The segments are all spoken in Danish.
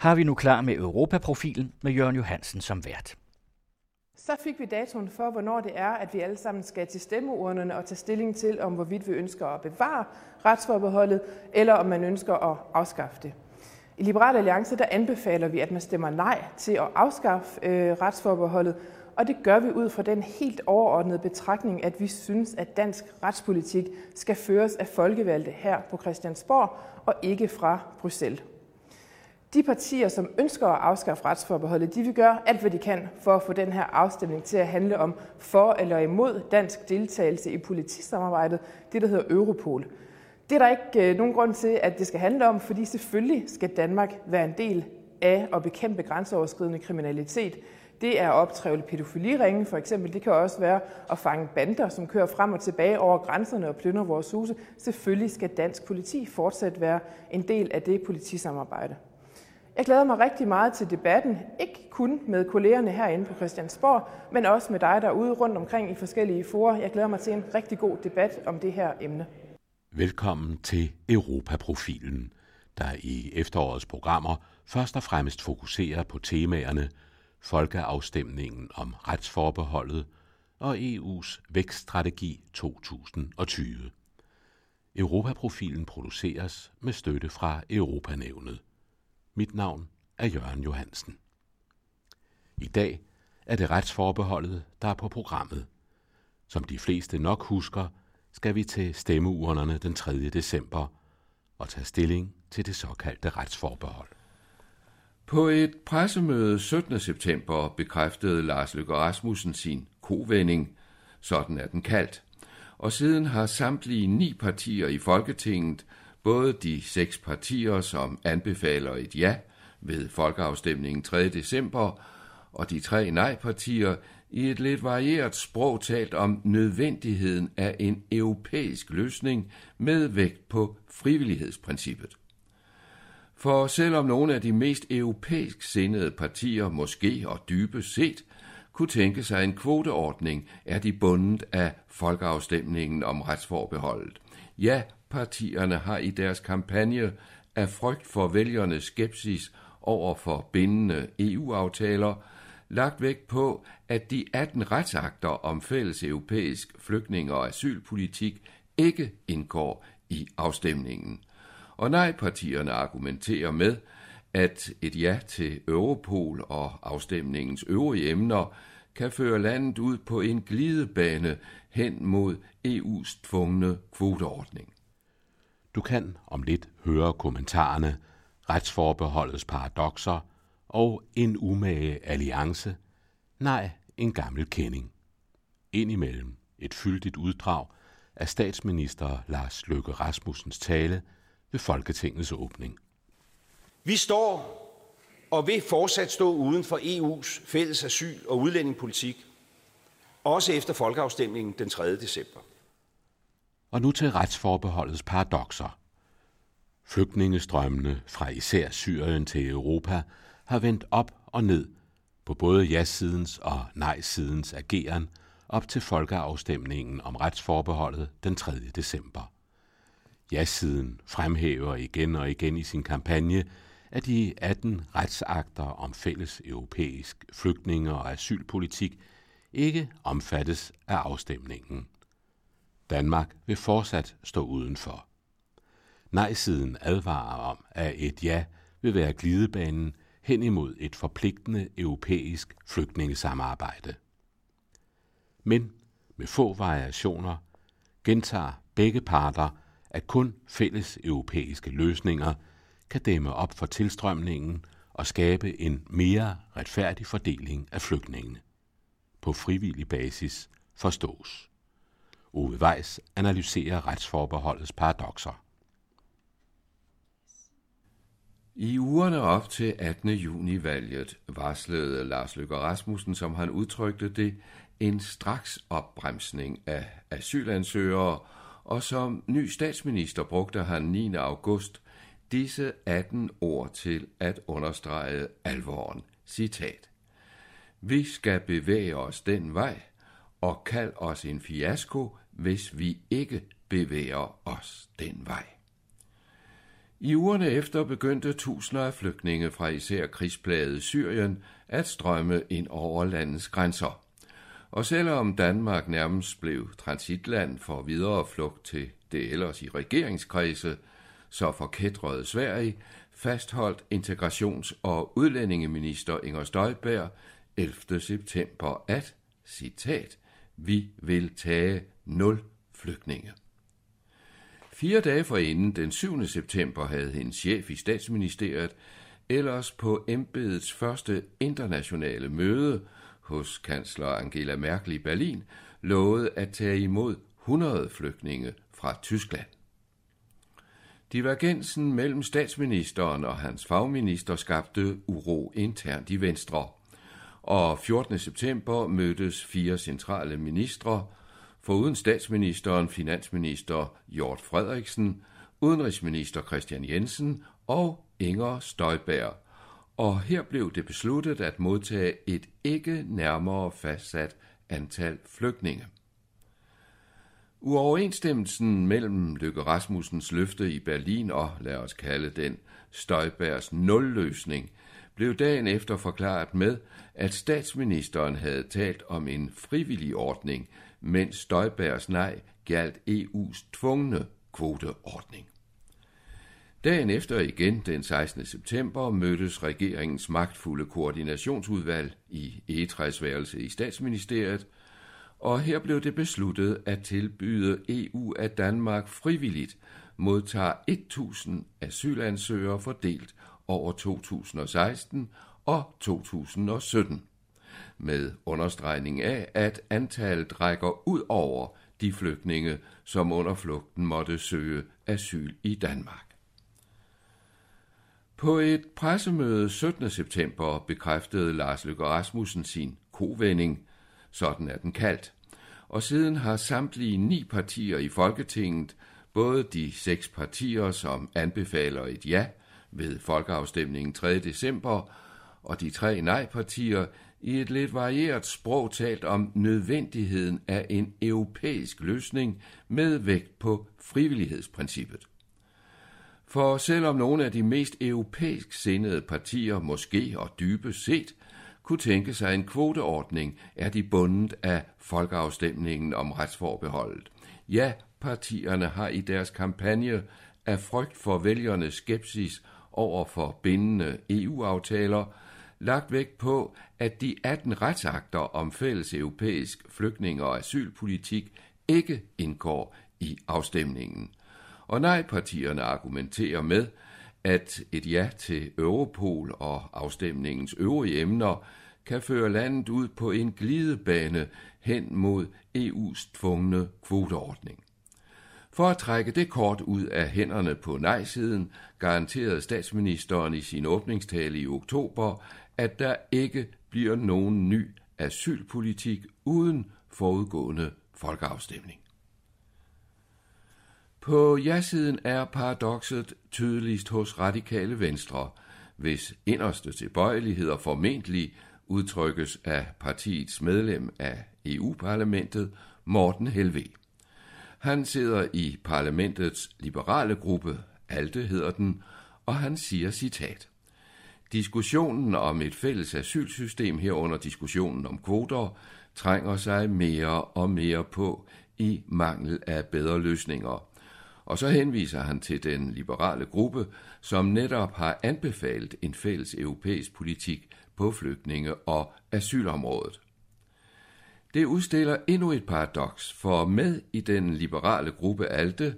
har vi nu klar med Europaprofilen med Jørgen Johansen som vært. Så fik vi datoen for, hvornår det er, at vi alle sammen skal til stemmeurnerne og tage stilling til, om hvorvidt vi ønsker at bevare retsforbeholdet, eller om man ønsker at afskaffe det. I Liberale Alliance der anbefaler vi, at man stemmer nej til at afskaffe øh, retsforbeholdet, og det gør vi ud fra den helt overordnede betragtning, at vi synes, at dansk retspolitik skal føres af folkevalgte her på Christiansborg og ikke fra Bruxelles. De partier, som ønsker at afskaffe retsforbeholdet, de vil gøre alt, hvad de kan for at få den her afstemning til at handle om for eller imod dansk deltagelse i politisamarbejdet, det der hedder Europol. Det er der ikke øh, nogen grund til, at det skal handle om, fordi selvfølgelig skal Danmark være en del af at bekæmpe grænseoverskridende kriminalitet. Det er at optrævle pædofiliringe for eksempel. Det kan også være at fange bander, som kører frem og tilbage over grænserne og plyndrer vores huse. Selvfølgelig skal dansk politi fortsat være en del af det politisamarbejde. Jeg glæder mig rigtig meget til debatten, ikke kun med kollegerne herinde på Christiansborg, men også med dig derude rundt omkring i forskellige forer. Jeg glæder mig til en rigtig god debat om det her emne. Velkommen til Europaprofilen, der i efterårets programmer først og fremmest fokuserer på temaerne folkeafstemningen om retsforbeholdet og EU's vækststrategi 2020. Europaprofilen produceres med støtte fra Europanævnet. Mit navn er Jørgen Johansen. I dag er det retsforbeholdet, der er på programmet. Som de fleste nok husker, skal vi til stemmeurnerne den 3. december og tage stilling til det såkaldte retsforbehold. På et pressemøde 17. september bekræftede Lars Løkke Rasmussen sin kovending, sådan er den kaldt, og siden har samtlige ni partier i Folketinget Både de seks partier, som anbefaler et ja ved folkeafstemningen 3. december, og de tre nej-partier i et lidt varieret sprog talt om nødvendigheden af en europæisk løsning med vægt på frivillighedsprincippet. For selvom nogle af de mest europæisk sindede partier måske og dybest set kunne tænke sig en kvoteordning, er de bundet af folkeafstemningen om retsforbeholdet. Ja, partierne har i deres kampagne af frygt for vælgernes skepsis over for bindende EU-aftaler lagt vægt på, at de 18 retsakter om fælles europæisk flygtninge- og asylpolitik ikke indgår i afstemningen. Og nej-partierne argumenterer med, at et ja til Europol og afstemningens øvrige emner kan føre landet ud på en glidebane hen mod EU's tvungne kvoteordning. Du kan om lidt høre kommentarerne, retsforbeholdets paradoxer og en umage alliance, nej, en gammel kending. Indimellem et fyldigt uddrag af statsminister Lars Løkke Rasmussens tale ved Folketingets åbning. Vi står og vil fortsat stå uden for EU's fælles asyl- og udlændingepolitik, også efter folkeafstemningen den 3. december. Og nu til retsforbeholdets paradoxer. Flygtningestrømmene fra især Syrien til Europa har vendt op og ned på både ja-sidens og nej-sidens ageren op til folkeafstemningen om retsforbeholdet den 3. december. Ja-siden fremhæver igen og igen i sin kampagne, at de 18 retsakter om fælles europæisk flygtninge- og asylpolitik ikke omfattes af afstemningen. Danmark vil fortsat stå udenfor. Nej-siden advarer om, at et ja vil være glidebanen hen imod et forpligtende europæisk flygtningesamarbejde. Men med få variationer gentager begge parter, at kun fælles europæiske løsninger kan dæmme op for tilstrømningen og skabe en mere retfærdig fordeling af flygtningene. På frivillig basis forstås. Ove Weiss analyserer retsforbeholdets paradoxer. I ugerne op til 18. juni-valget varslede Lars Løkke Rasmussen, som han udtrykte det, en straks opbremsning af asylansøgere, og som ny statsminister brugte han 9. august disse 18 ord til at understrege alvoren. Citat. Vi skal bevæge os den vej, og kald os en fiasko, hvis vi ikke bevæger os den vej. I ugerne efter begyndte tusinder af flygtninge fra især krigsplaget Syrien at strømme ind over landets grænser. Og selvom Danmark nærmest blev transitland for videre flugt til det ellers i regeringskredse, så forkædrede Sverige, fastholdt integrations- og udlændingeminister Inger Støjberg 11. september at, citat, vi vil tage nul flygtninge. Fire dage forinden, den 7. september, havde hendes chef i statsministeriet ellers på embedets første internationale møde hos kansler Angela Merkel i Berlin lovet at tage imod 100 flygtninge fra Tyskland. Divergensen mellem statsministeren og hans fagminister skabte uro internt i Venstre, og 14. september mødtes fire centrale ministre, foruden statsministeren, finansminister Jort Frederiksen, udenrigsminister Christian Jensen og Inger Støjberg. Og her blev det besluttet at modtage et ikke nærmere fastsat antal flygtninge. Uoverensstemmelsen mellem Løkke Rasmussens løfte i Berlin og, lad os kalde den, Støjbergs nulløsning, blev dagen efter forklaret med, at statsministeren havde talt om en frivillig ordning, mens Støjbergs nej galt EU's tvungne kvoteordning. Dagen efter igen, den 16. september, mødtes regeringens magtfulde koordinationsudvalg i egetræsværelse i statsministeriet, og her blev det besluttet at tilbyde EU, at Danmark frivilligt modtager 1000 asylansøgere fordelt over 2016 og 2017, med understregning af, at antallet rækker ud over de flygtninge, som under flugten måtte søge asyl i Danmark. På et pressemøde 17. september bekræftede Lars Løkke Rasmussen sin kovending, sådan er den kaldt, og siden har samtlige ni partier i Folketinget, både de seks partier, som anbefaler et ja ved folkeafstemningen 3. december, og de tre nej-partier i et lidt varieret sprog talt om nødvendigheden af en europæisk løsning med vægt på frivillighedsprincippet. For selvom nogle af de mest europæisk sindede partier måske og dybest set kunne tænke sig en kvoteordning, er de bundet af folkeafstemningen om retsforbeholdet. Ja, partierne har i deres kampagne af frygt for vælgernes skepsis over for bindende EU-aftaler lagt vægt på, at de 18 retsakter om fælles europæisk flygtninge- og asylpolitik ikke indgår i afstemningen. Og nej-partierne argumenterer med, at et ja til Europol og afstemningens øvrige emner kan føre landet ud på en glidebane hen mod EU's tvungne kvoteordning. For at trække det kort ud af hænderne på nej-siden, garanterede statsministeren i sin åbningstale i oktober, at der ikke bliver nogen ny asylpolitik uden forudgående folkeafstemning. På ja-siden er paradokset tydeligst hos radikale venstre, hvis inderste tilbøjeligheder formentlig udtrykkes af partiets medlem af EU-parlamentet, Morten Helve. Han sidder i parlamentets liberale gruppe, Alte hedder den, og han siger citat. Diskussionen om et fælles asylsystem herunder diskussionen om kvoter trænger sig mere og mere på i mangel af bedre løsninger. Og så henviser han til den liberale gruppe, som netop har anbefalet en fælles europæisk politik på flygtninge- og asylområdet. Det udstiller endnu et paradoks, for med i den liberale gruppe Alte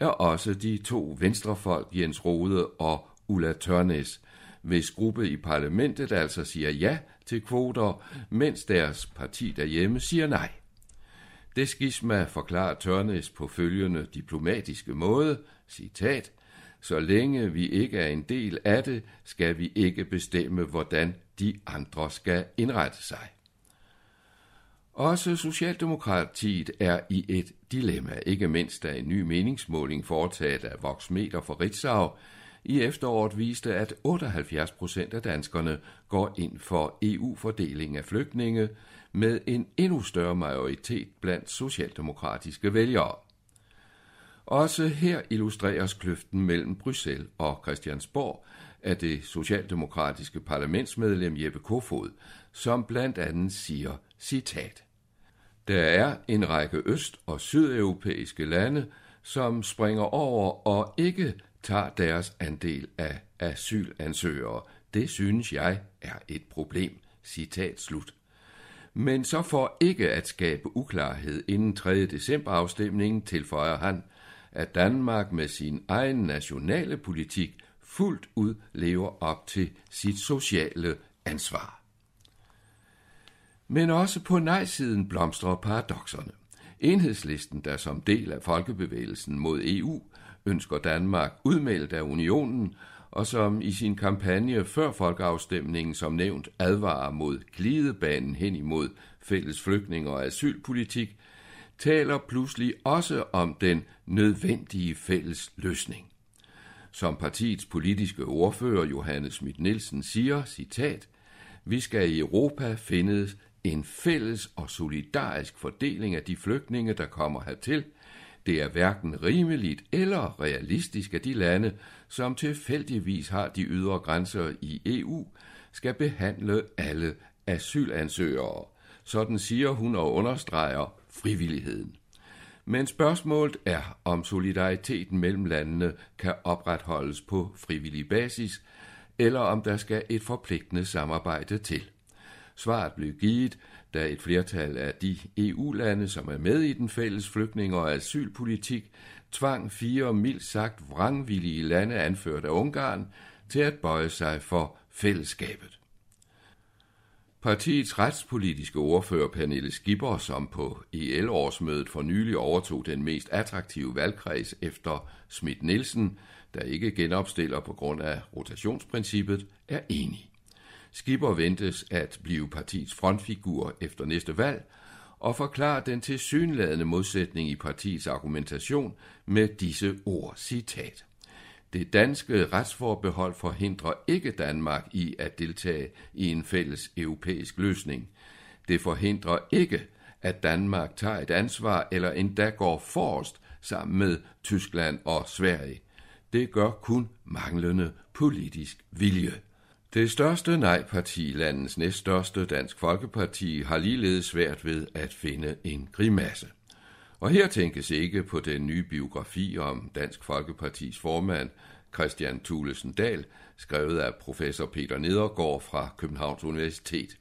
er også de to venstrefolk Jens Rode og Ulla Tørnes, hvis gruppe i parlamentet altså siger ja til kvoter, mens deres parti derhjemme siger nej. Det skisma forklarer Tørnes på følgende diplomatiske måde, citat, så længe vi ikke er en del af det, skal vi ikke bestemme, hvordan de andre skal indrette sig. Også Socialdemokratiet er i et dilemma, ikke mindst da en ny meningsmåling foretaget af Voxmeter for Ritzau i efteråret viste, at 78 procent af danskerne går ind for EU-fordeling af flygtninge, med en endnu større majoritet blandt socialdemokratiske vælgere. Også her illustreres kløften mellem Bruxelles og Christiansborg af det socialdemokratiske parlamentsmedlem Jeppe Kofod, som blandt andet siger, citat, Der er en række øst- og sydeuropæiske lande, som springer over og ikke tager deres andel af asylansøgere. Det synes jeg er et problem. Citat slut. Men så for ikke at skabe uklarhed inden 3. december afstemningen tilføjer han, at Danmark med sin egen nationale politik fuldt ud lever op til sit sociale ansvar. Men også på nej-siden blomstrer paradoxerne. Enhedslisten, der som del af folkebevægelsen mod EU ønsker Danmark udmeldt af unionen, og som i sin kampagne før folkeafstemningen som nævnt advarer mod glidebanen hen imod fælles flygtning- og asylpolitik, taler pludselig også om den nødvendige fælles løsning. Som partiets politiske ordfører Johannes Schmidt Nielsen siger, citat, vi skal i Europa finde en fælles og solidarisk fordeling af de flygtninge, der kommer hertil. Det er hverken rimeligt eller realistisk, at de lande, som tilfældigvis har de ydre grænser i EU, skal behandle alle asylansøgere. Sådan siger hun og understreger frivilligheden. Men spørgsmålet er, om solidariteten mellem landene kan opretholdes på frivillig basis, eller om der skal et forpligtende samarbejde til. Svaret blev givet, da et flertal af de EU-lande, som er med i den fælles flygtninge- og asylpolitik, tvang fire mildt sagt vrangvillige lande anført af Ungarn til at bøje sig for fællesskabet. Partiets retspolitiske ordfører Pernille Skipper, som på EL-årsmødet for nylig overtog den mest attraktive valgkreds efter Schmidt Nielsen, der ikke genopstiller på grund af rotationsprincippet, er enig. Skipper ventes at blive partiets frontfigur efter næste valg og forklarer den tilsyneladende modsætning i partiets argumentation med disse ord citat. Det danske retsforbehold forhindrer ikke Danmark i at deltage i en fælles europæisk løsning. Det forhindrer ikke, at Danmark tager et ansvar eller endda går forrest sammen med Tyskland og Sverige. Det gør kun manglende politisk vilje. Det største nej-parti, landets næststørste Dansk Folkeparti, har ligeledes svært ved at finde en grimasse. Og her tænkes ikke på den nye biografi om Dansk Folkepartis formand, Christian Thulesen Dahl, skrevet af professor Peter Nedergaard fra Københavns Universitet.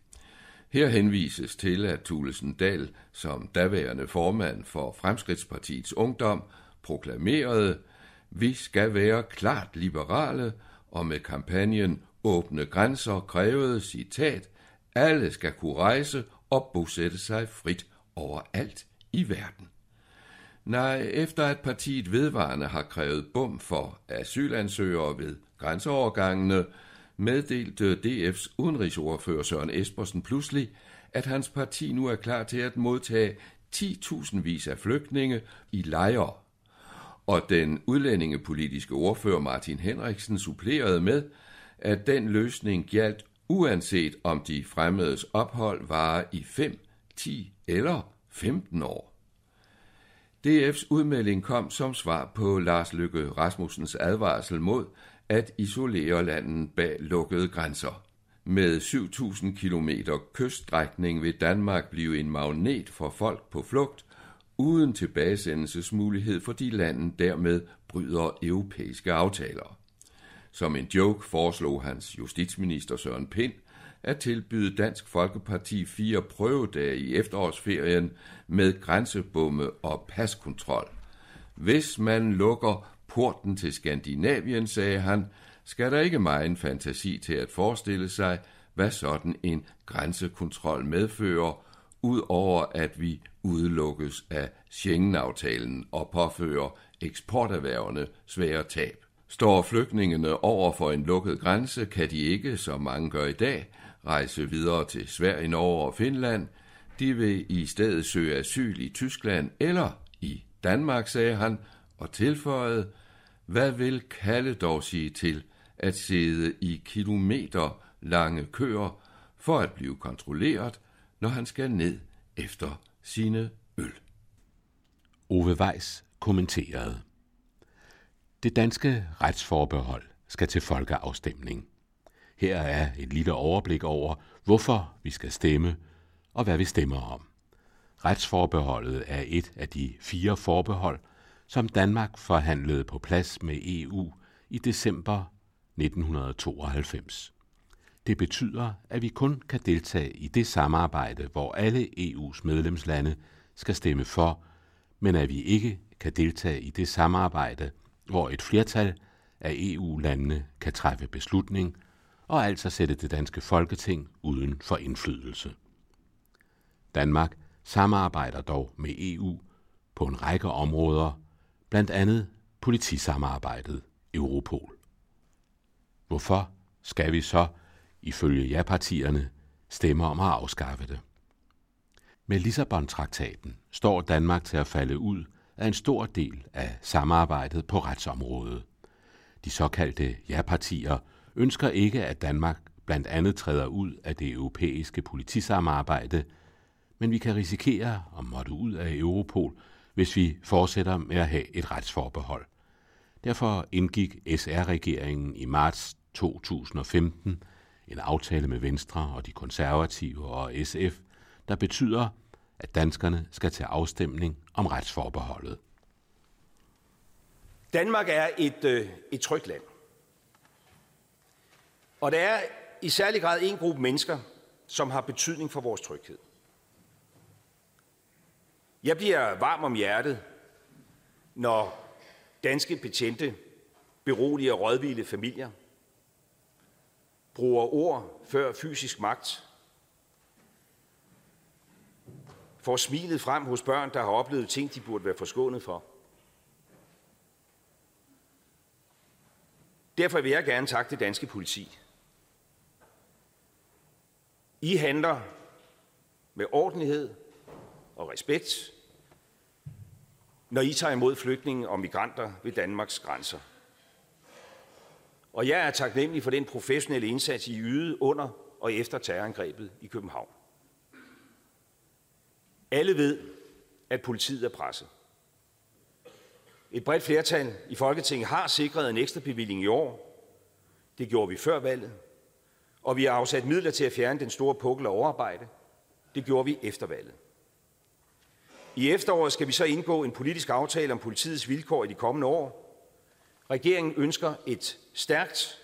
Her henvises til, at Thulesen Dahl som daværende formand for Fremskridtspartiets Ungdom proklamerede, vi skal være klart liberale, og med kampagnen Åbne grænser krævede, citat, alle skal kunne rejse og bosætte sig frit overalt i verden. Nej, efter at partiet vedvarende har krævet bum for asylansøgere ved grænseovergangene, meddelte DF's udenrigsordfører Søren Espersen pludselig, at hans parti nu er klar til at modtage 10.000 vis af flygtninge i lejre. Og den udlændingepolitiske ordfører Martin Henriksen supplerede med, at den løsning galt uanset om de fremmedes ophold varer i 5, 10 eller 15 år. DF's udmelding kom som svar på Lars Løkke Rasmussens advarsel mod at isolere landet bag lukkede grænser. Med 7.000 km kyststrækning vil Danmark blive en magnet for folk på flugt, uden tilbagesendelsesmulighed, fordi landet dermed bryder europæiske aftaler. Som en joke foreslog hans justitsminister Søren Pind at tilbyde Dansk Folkeparti fire prøvedage i efterårsferien med grænsebomme og paskontrol. Hvis man lukker porten til Skandinavien, sagde han, skal der ikke meget fantasi til at forestille sig, hvad sådan en grænsekontrol medfører, ud over at vi udelukkes af Schengen-aftalen og påfører eksporterhvervene svære tab. Står flygtningene over for en lukket grænse, kan de ikke, som mange gør i dag, rejse videre til Sverige, Norge og Finland. De vil i stedet søge asyl i Tyskland eller i Danmark, sagde han, og tilføjede, hvad vil Kalle dog sige til at sidde i kilometer lange køer for at blive kontrolleret, når han skal ned efter sine øl. Ove Weiss kommenterede. Det danske retsforbehold skal til folkeafstemning. Her er et lille overblik over, hvorfor vi skal stemme og hvad vi stemmer om. Retsforbeholdet er et af de fire forbehold, som Danmark forhandlede på plads med EU i december 1992. Det betyder, at vi kun kan deltage i det samarbejde, hvor alle EU's medlemslande skal stemme for, men at vi ikke kan deltage i det samarbejde, hvor et flertal af EU-landene kan træffe beslutning og altså sætte det danske folketing uden for indflydelse. Danmark samarbejder dog med EU på en række områder, blandt andet politisamarbejdet Europol. Hvorfor skal vi så, ifølge ja-partierne, stemme om at afskaffe det? Med Lissabon-traktaten står Danmark til at falde ud er en stor del af samarbejdet på retsområdet. De såkaldte ja-partier ønsker ikke, at Danmark blandt andet træder ud af det europæiske politisamarbejde, men vi kan risikere at måtte ud af Europol, hvis vi fortsætter med at have et retsforbehold. Derfor indgik SR-regeringen i marts 2015 en aftale med Venstre og de konservative og SF, der betyder, at danskerne skal til afstemning om retsforbeholdet. Danmark er et, øh, et trygt land. Og der er i særlig grad en gruppe mennesker, som har betydning for vores tryghed. Jeg bliver varm om hjertet, når danske betjente beroliger rådvilde familier, bruger ord før fysisk magt, får smilet frem hos børn, der har oplevet ting, de burde være forskånet for. Derfor vil jeg gerne takke det danske politi. I handler med ordentlighed og respekt, når I tager imod flygtninge og migranter ved Danmarks grænser. Og jeg er taknemmelig for den professionelle indsats, I ydede under og efter terrorangrebet i København. Alle ved, at politiet er presset. Et bredt flertal i Folketinget har sikret en ekstra bevilling i år. Det gjorde vi før valget. Og vi har afsat midler til at fjerne den store pukkel af overarbejde. Det gjorde vi efter valget. I efteråret skal vi så indgå en politisk aftale om politiets vilkår i de kommende år. Regeringen ønsker et stærkt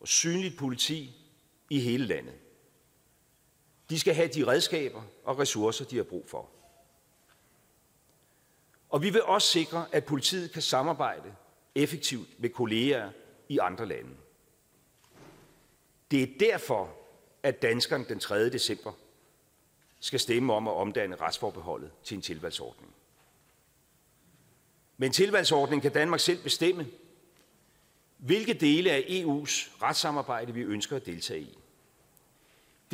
og synligt politi i hele landet. De skal have de redskaber og ressourcer, de har brug for. Og vi vil også sikre, at politiet kan samarbejde effektivt med kolleger i andre lande. Det er derfor, at danskerne den 3. december skal stemme om at omdanne retsforbeholdet til en tilvalgsordning. Med en tilvalgsordning kan Danmark selv bestemme, hvilke dele af EU's retssamarbejde vi ønsker at deltage i.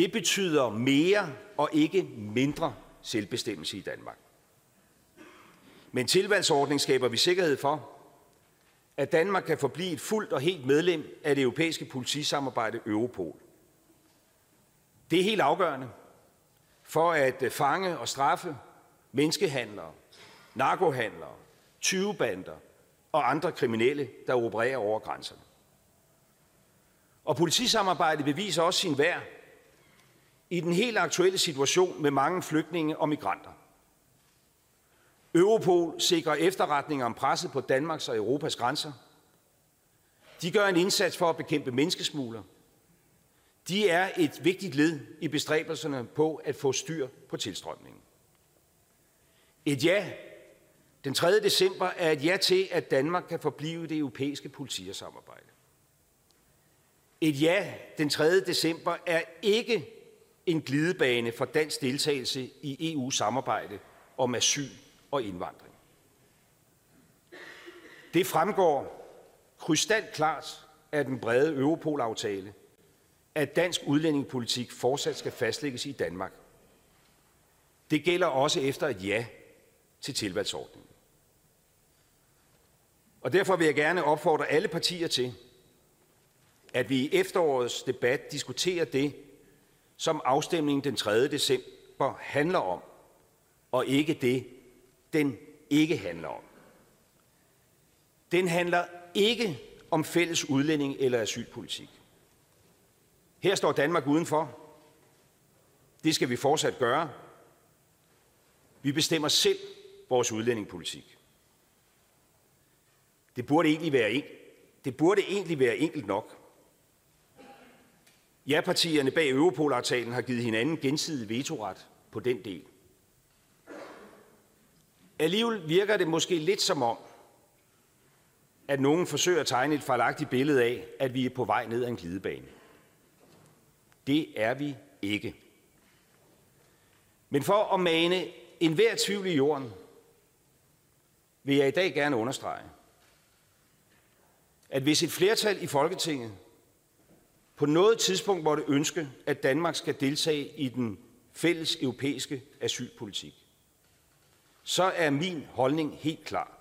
Det betyder mere og ikke mindre selvbestemmelse i Danmark. Men tilvalgsordning skaber vi sikkerhed for, at Danmark kan forblive et fuldt og helt medlem af det europæiske politisamarbejde Europol. Det er helt afgørende for at fange og straffe menneskehandlere, narkohandlere, tyvebander og andre kriminelle, der opererer over grænserne. Og politisamarbejdet beviser også sin værd i den helt aktuelle situation med mange flygtninge og migranter. Europol sikrer efterretninger om presset på Danmarks og Europas grænser. De gør en indsats for at bekæmpe menneskesmugler. De er et vigtigt led i bestræbelserne på at få styr på tilstrømningen. Et ja den 3. december er et ja til, at Danmark kan forblive det europæiske politisamarbejde. Et ja den 3. december er ikke en glidebane for dansk deltagelse i EU-samarbejde om asyl og indvandring. Det fremgår krystalklart af den brede Europol-aftale, at dansk udlændingepolitik fortsat skal fastlægges i Danmark. Det gælder også efter et ja til tilvalgsordningen. Og derfor vil jeg gerne opfordre alle partier til, at vi i efterårets debat diskuterer det, som afstemningen den 3. december handler om, og ikke det, den ikke handler om. Den handler ikke om fælles udlænding eller asylpolitik. Her står Danmark udenfor. Det skal vi fortsat gøre. Vi bestemmer selv vores udlændingepolitik. Det burde egentlig være, en, det burde egentlig være enkelt nok. Ja-partierne bag Europol-aftalen har givet hinanden gensidig vetoret på den del. Alligevel virker det måske lidt som om, at nogen forsøger at tegne et fejlagtigt billede af, at vi er på vej ned ad en glidebane. Det er vi ikke. Men for at mane enhver tvivl i jorden, vil jeg i dag gerne understrege, at hvis et flertal i Folketinget på noget tidspunkt måtte ønske, at Danmark skal deltage i den fælles europæiske asylpolitik, så er min holdning helt klar.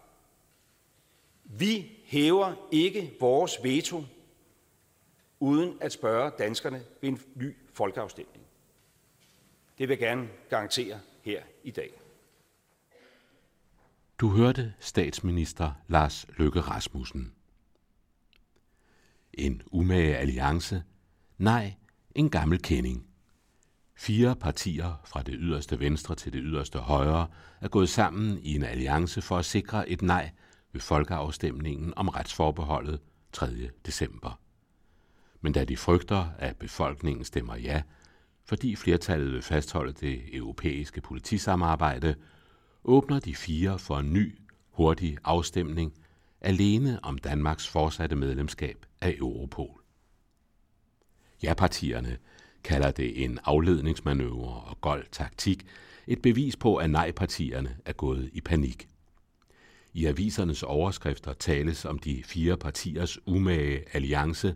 Vi hæver ikke vores veto uden at spørge danskerne ved en ny folkeafstemning. Det vil jeg gerne garantere her i dag. Du hørte statsminister Lars Løkke Rasmussen. En umage alliance? Nej, en gammel kending. Fire partier fra det yderste venstre til det yderste højre er gået sammen i en alliance for at sikre et nej ved folkeafstemningen om retsforbeholdet 3. december. Men da de frygter, at befolkningen stemmer ja, fordi flertallet vil fastholde det europæiske politisamarbejde, åbner de fire for en ny, hurtig afstemning alene om Danmarks fortsatte medlemskab af Europol. Ja-partierne kalder det en afledningsmanøvre og gold taktik, et bevis på, at nej-partierne er gået i panik. I avisernes overskrifter tales om de fire partiers umage alliance,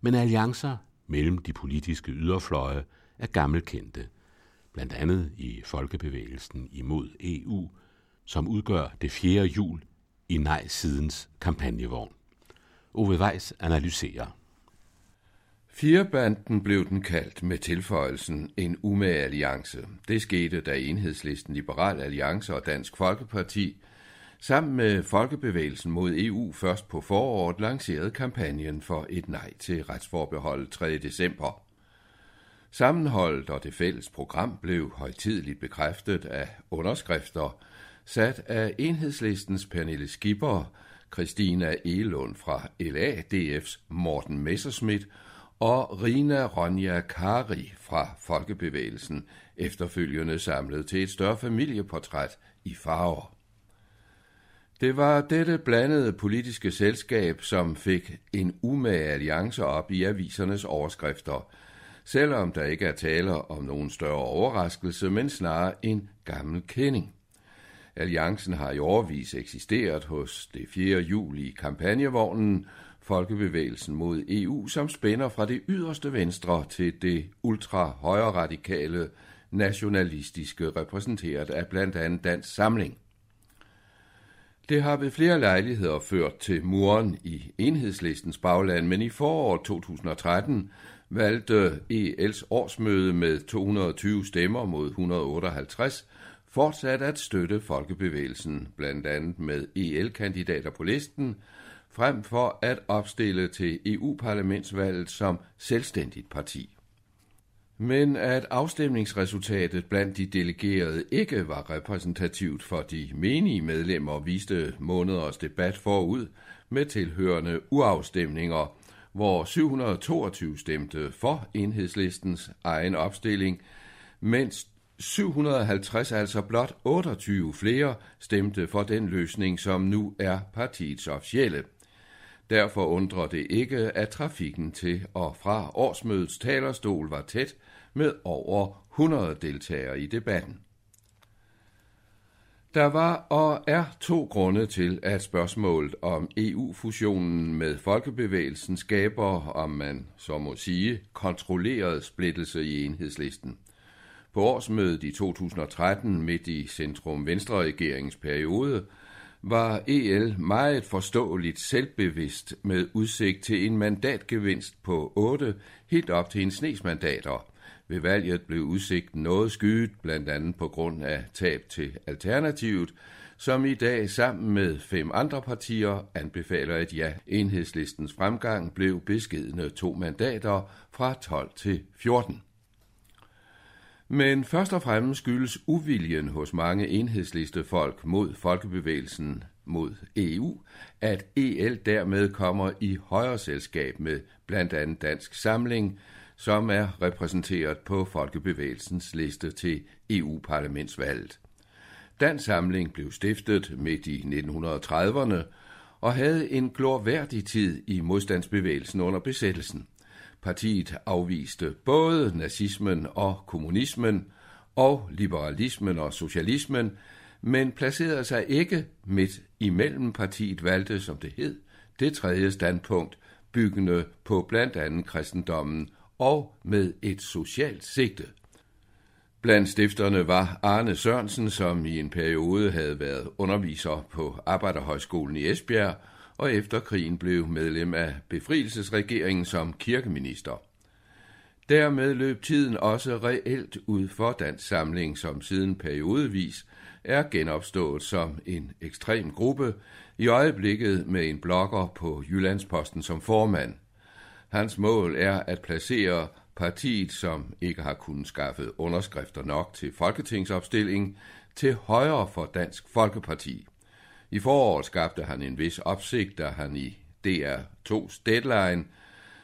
men alliancer mellem de politiske yderfløje er gammelkendte, blandt andet i Folkebevægelsen imod EU, som udgør det fjerde hjul i nej-sidens kampagnevogn. Ove Weiss analyserer. Firebanden blev den kaldt med tilføjelsen en umage alliance. Det skete, da enhedslisten Liberal Alliance og Dansk Folkeparti sammen med Folkebevægelsen mod EU først på foråret lancerede kampagnen for et nej til retsforbeholdet 3. december. Sammenholdet og det fælles program blev højtideligt bekræftet af underskrifter, sat af enhedslistens Pernille Skipper, Christina Elund fra LADF's Morten Messerschmidt og Rina Ronja Kari fra Folkebevægelsen, efterfølgende samlet til et større familieportræt i farver. Det var dette blandede politiske selskab, som fik en umage alliance op i avisernes overskrifter, selvom der ikke er tale om nogen større overraskelse, men snarere en gammel kending. Alliancen har i overvis eksisteret hos det 4. juli i kampagnevognen, Folkebevægelsen mod EU, som spænder fra det yderste venstre til det ultra-højre radikale nationalistiske repræsenteret af blandt andet Dansk Samling. Det har ved flere lejligheder ført til muren i enhedslistens bagland, men i foråret 2013 valgte EL's årsmøde med 220 stemmer mod 158 fortsat at støtte folkebevægelsen, blandt andet med EL-kandidater på listen, frem for at opstille til EU-parlamentsvalget som selvstændigt parti. Men at afstemningsresultatet blandt de delegerede ikke var repræsentativt for de menige medlemmer, viste måneders debat forud med tilhørende uafstemninger, hvor 722 stemte for enhedslistens egen opstilling, mens 750, altså blot 28 flere, stemte for den løsning, som nu er partiets officielle. Derfor undrer det ikke, at trafikken til og fra årsmødets talerstol var tæt med over 100 deltagere i debatten. Der var og er to grunde til, at spørgsmålet om EU-fusionen med folkebevægelsen skaber, om man så må sige, kontrolleret splittelse i enhedslisten. På årsmødet i 2013, midt i centrum-venstre-regeringens periode, var EL meget forståeligt selvbevidst med udsigt til en mandatgevinst på 8, helt op til en snes mandater. Ved valget blev udsigten noget skyet, blandt andet på grund af tab til Alternativet, som i dag sammen med fem andre partier anbefaler, et ja, enhedslistens fremgang blev beskedende to mandater fra 12 til 14. Men først og fremmest skyldes uviljen hos mange enhedslistefolk mod folkebevægelsen mod EU, at EL dermed kommer i højere selskab med blandt andet Dansk Samling, som er repræsenteret på Folkebevægelsens liste til EU-parlamentsvalget. Dansk Samling blev stiftet midt i 1930'erne og havde en glorværdig tid i modstandsbevægelsen under besættelsen. Partiet afviste både nazismen og kommunismen og liberalismen og socialismen, men placerede sig ikke midt imellem partiet valgte, som det hed, det tredje standpunkt, byggende på blandt andet kristendommen og med et socialt sigte. Blandt stifterne var Arne Sørensen, som i en periode havde været underviser på Arbejderhøjskolen i Esbjerg, og efter krigen blev medlem af befrielsesregeringen som kirkeminister. Dermed løb tiden også reelt ud for Dansk Samling, som siden periodevis er genopstået som en ekstrem gruppe, i øjeblikket med en blogger på Jyllandsposten som formand. Hans mål er at placere partiet, som ikke har kunnet skaffe underskrifter nok til folketingsopstilling, til højre for Dansk Folkeparti. I foråret skabte han en vis opsigt, da han i DR2's Deadline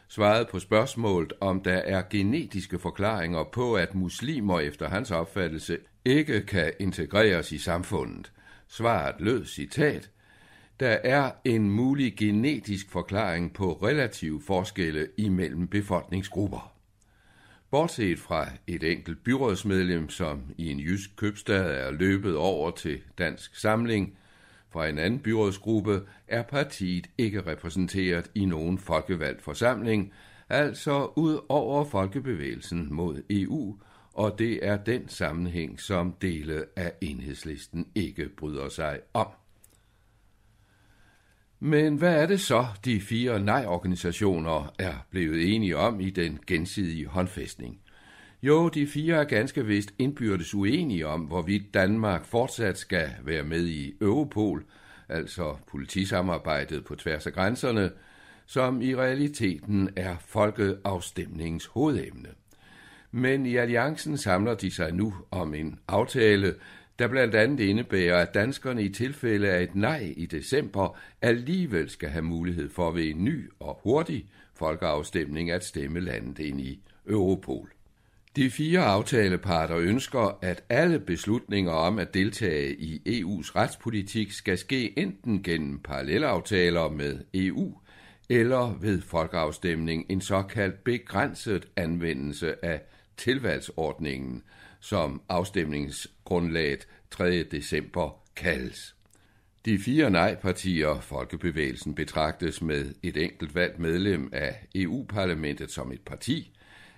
svarede på spørgsmålet, om der er genetiske forklaringer på, at muslimer efter hans opfattelse ikke kan integreres i samfundet. Svaret lød citat, der er en mulig genetisk forklaring på relative forskelle imellem befolkningsgrupper. Bortset fra et enkelt byrådsmedlem, som i en jysk købstad er løbet over til Dansk Samling fra en anden byrådsgruppe, er partiet ikke repræsenteret i nogen folkevalgt forsamling, altså ud over folkebevægelsen mod EU, og det er den sammenhæng, som dele af enhedslisten ikke bryder sig om. Men hvad er det så, de fire nej-organisationer er blevet enige om i den gensidige håndfæstning? Jo, de fire er ganske vist indbyrdes uenige om, hvorvidt Danmark fortsat skal være med i Europol, altså politisamarbejdet på tværs af grænserne, som i realiteten er folkeafstemningens hovedemne. Men i alliancen samler de sig nu om en aftale, der blandt andet indebærer, at danskerne i tilfælde af et nej i december alligevel skal have mulighed for ved en ny og hurtig folkeafstemning at stemme landet ind i Europol. De fire aftaleparter ønsker, at alle beslutninger om at deltage i EU's retspolitik skal ske enten gennem parallelaftaler med EU eller ved folkeafstemning en såkaldt begrænset anvendelse af tilvalgsordningen, som afstemningsgrundlaget 3. december kaldes. De fire nej-partier, Folkebevægelsen, betragtes med et enkelt valgt medlem af EU-parlamentet som et parti,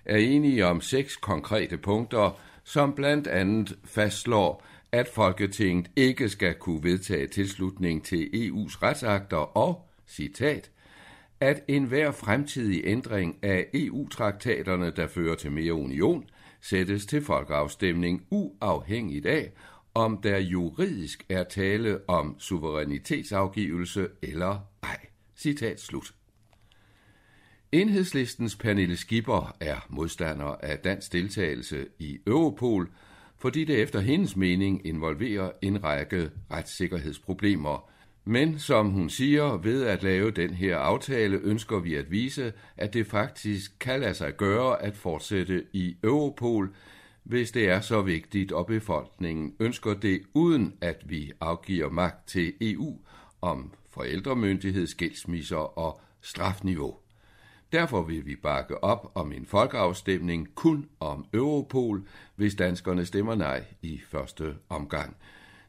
er enige om seks konkrete punkter, som blandt andet fastslår, at Folketinget ikke skal kunne vedtage tilslutning til EU's retsakter og, citat, at enhver fremtidig ændring af EU-traktaterne, der fører til mere union, sættes til folkeafstemning uafhængigt af, om der juridisk er tale om suverænitetsafgivelse eller ej. Citat slut. Enhedslistens Pernille Skipper er modstander af dansk deltagelse i Europol, fordi det efter hendes mening involverer en række retssikkerhedsproblemer. Men som hun siger, ved at lave den her aftale ønsker vi at vise, at det faktisk kan lade sig gøre at fortsætte i Europol, hvis det er så vigtigt, og befolkningen ønsker det, uden at vi afgiver magt til EU om forældremyndighed, skilsmisser og strafniveau. Derfor vil vi bakke op om en folkeafstemning kun om Europol, hvis danskerne stemmer nej i første omgang,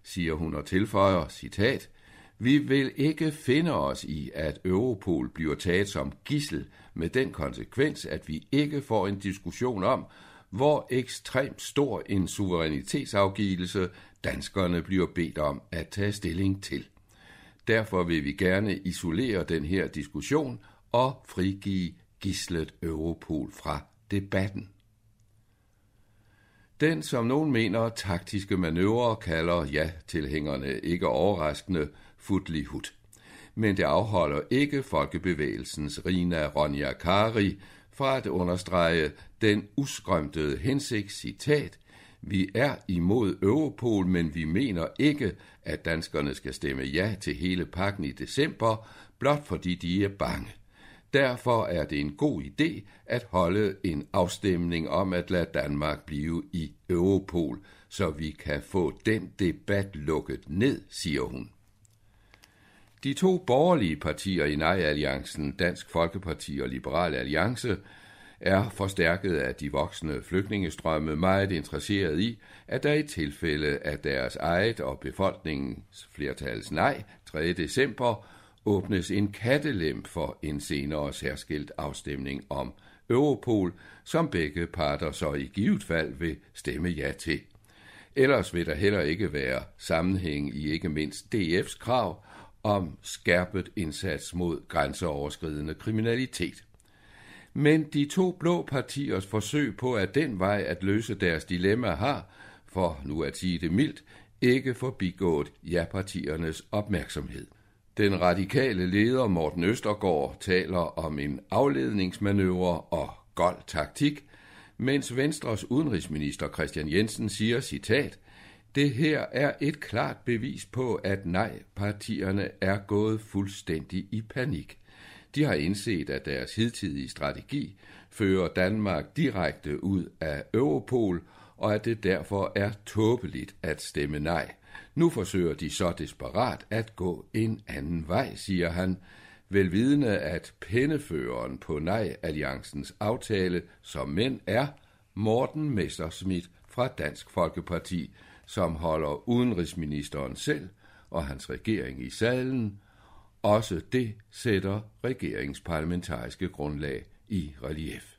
siger hun og tilføjer, citat, vi vil ikke finde os i, at Europol bliver taget som gissel med den konsekvens, at vi ikke får en diskussion om, hvor ekstremt stor en suverænitetsafgivelse danskerne bliver bedt om at tage stilling til. Derfor vil vi gerne isolere den her diskussion og frigive gislet Europol fra debatten. Den, som nogen mener taktiske manøvrer, kalder ja-tilhængerne ikke overraskende futlihut. Men det afholder ikke folkebevægelsens Rina Ronja Kari fra at understrege den uskrømtede hensigt citat vi er imod Europol, men vi mener ikke, at danskerne skal stemme ja til hele pakken i december, blot fordi de er bange. Derfor er det en god idé at holde en afstemning om at lade Danmark blive i Europol, så vi kan få den debat lukket ned, siger hun. De to borgerlige partier i Nej-alliancen, Dansk Folkeparti og Liberal Alliance, er forstærket af de voksne flygtningestrømme meget interesseret i, at der i tilfælde af deres eget og befolkningens flertals nej 3. december åbnes en kattelem for en senere særskilt afstemning om Europol, som begge parter så i givet fald vil stemme ja til. Ellers vil der heller ikke være sammenhæng i ikke mindst DF's krav om skærpet indsats mod grænseoverskridende kriminalitet. Men de to blå partiers forsøg på at den vej at løse deres dilemma har, for nu at sige det mildt, ikke forbigået ja-partiernes opmærksomhed. Den radikale leder Morten Østergaard taler om en afledningsmanøvre og gold taktik, mens Venstres udenrigsminister Christian Jensen siger, citat, det her er et klart bevis på, at nej-partierne er gået fuldstændig i panik. De har indset, at deres hidtidige strategi fører Danmark direkte ud af Europol, og at det derfor er tåbeligt at stemme nej. Nu forsøger de så desperat at gå en anden vej, siger han, velvidende at penneføreren på nej-alliancens aftale, som mænd er, Morten Messerschmidt fra Dansk Folkeparti, som holder udenrigsministeren selv og hans regering i salen, også det sætter regeringsparlamentariske grundlag i relief.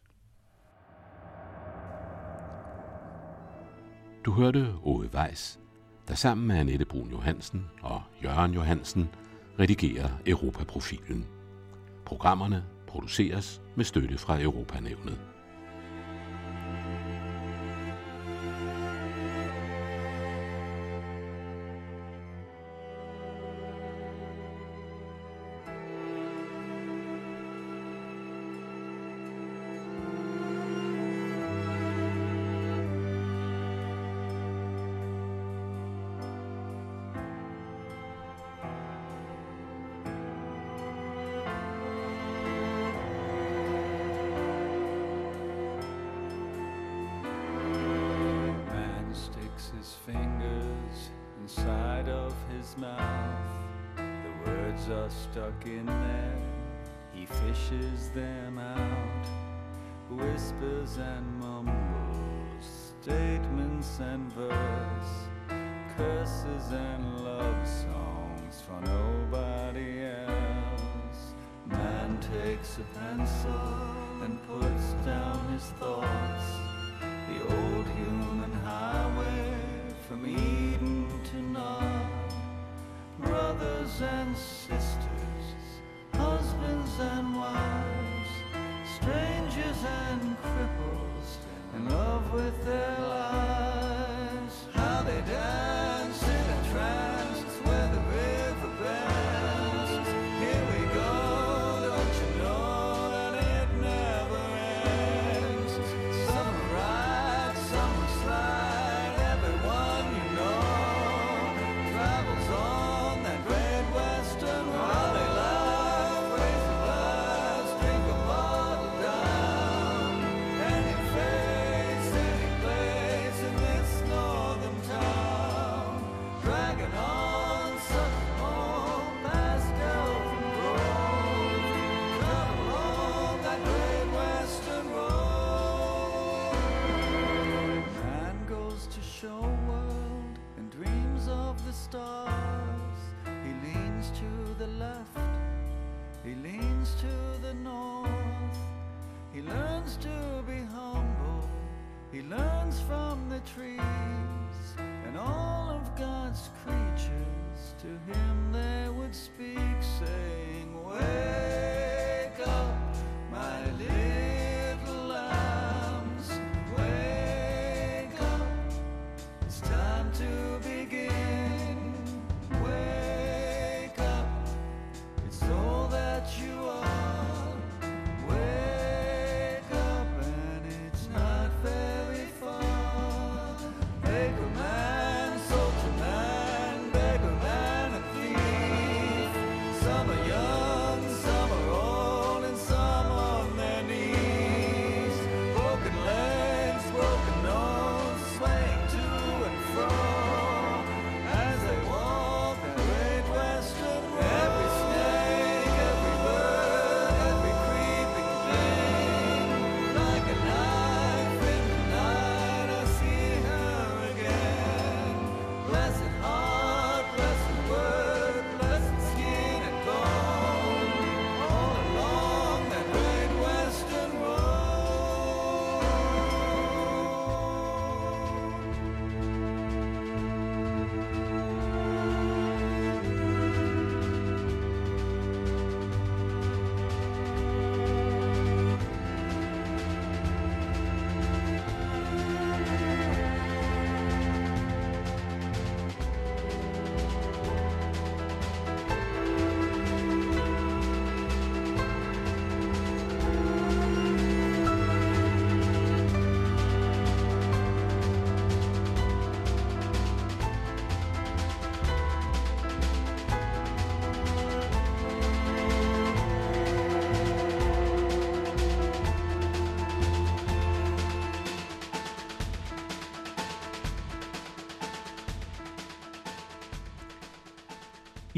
Du hørte Ove Weiss, der sammen med Annette Brun Johansen og Jørgen Johansen redigerer Europaprofilen. Programmerne produceres med støtte fra Europanævnet.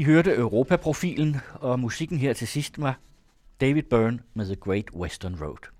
I hørte Europaprofilen, og musikken her til sidst var David Byrne med The Great Western Road.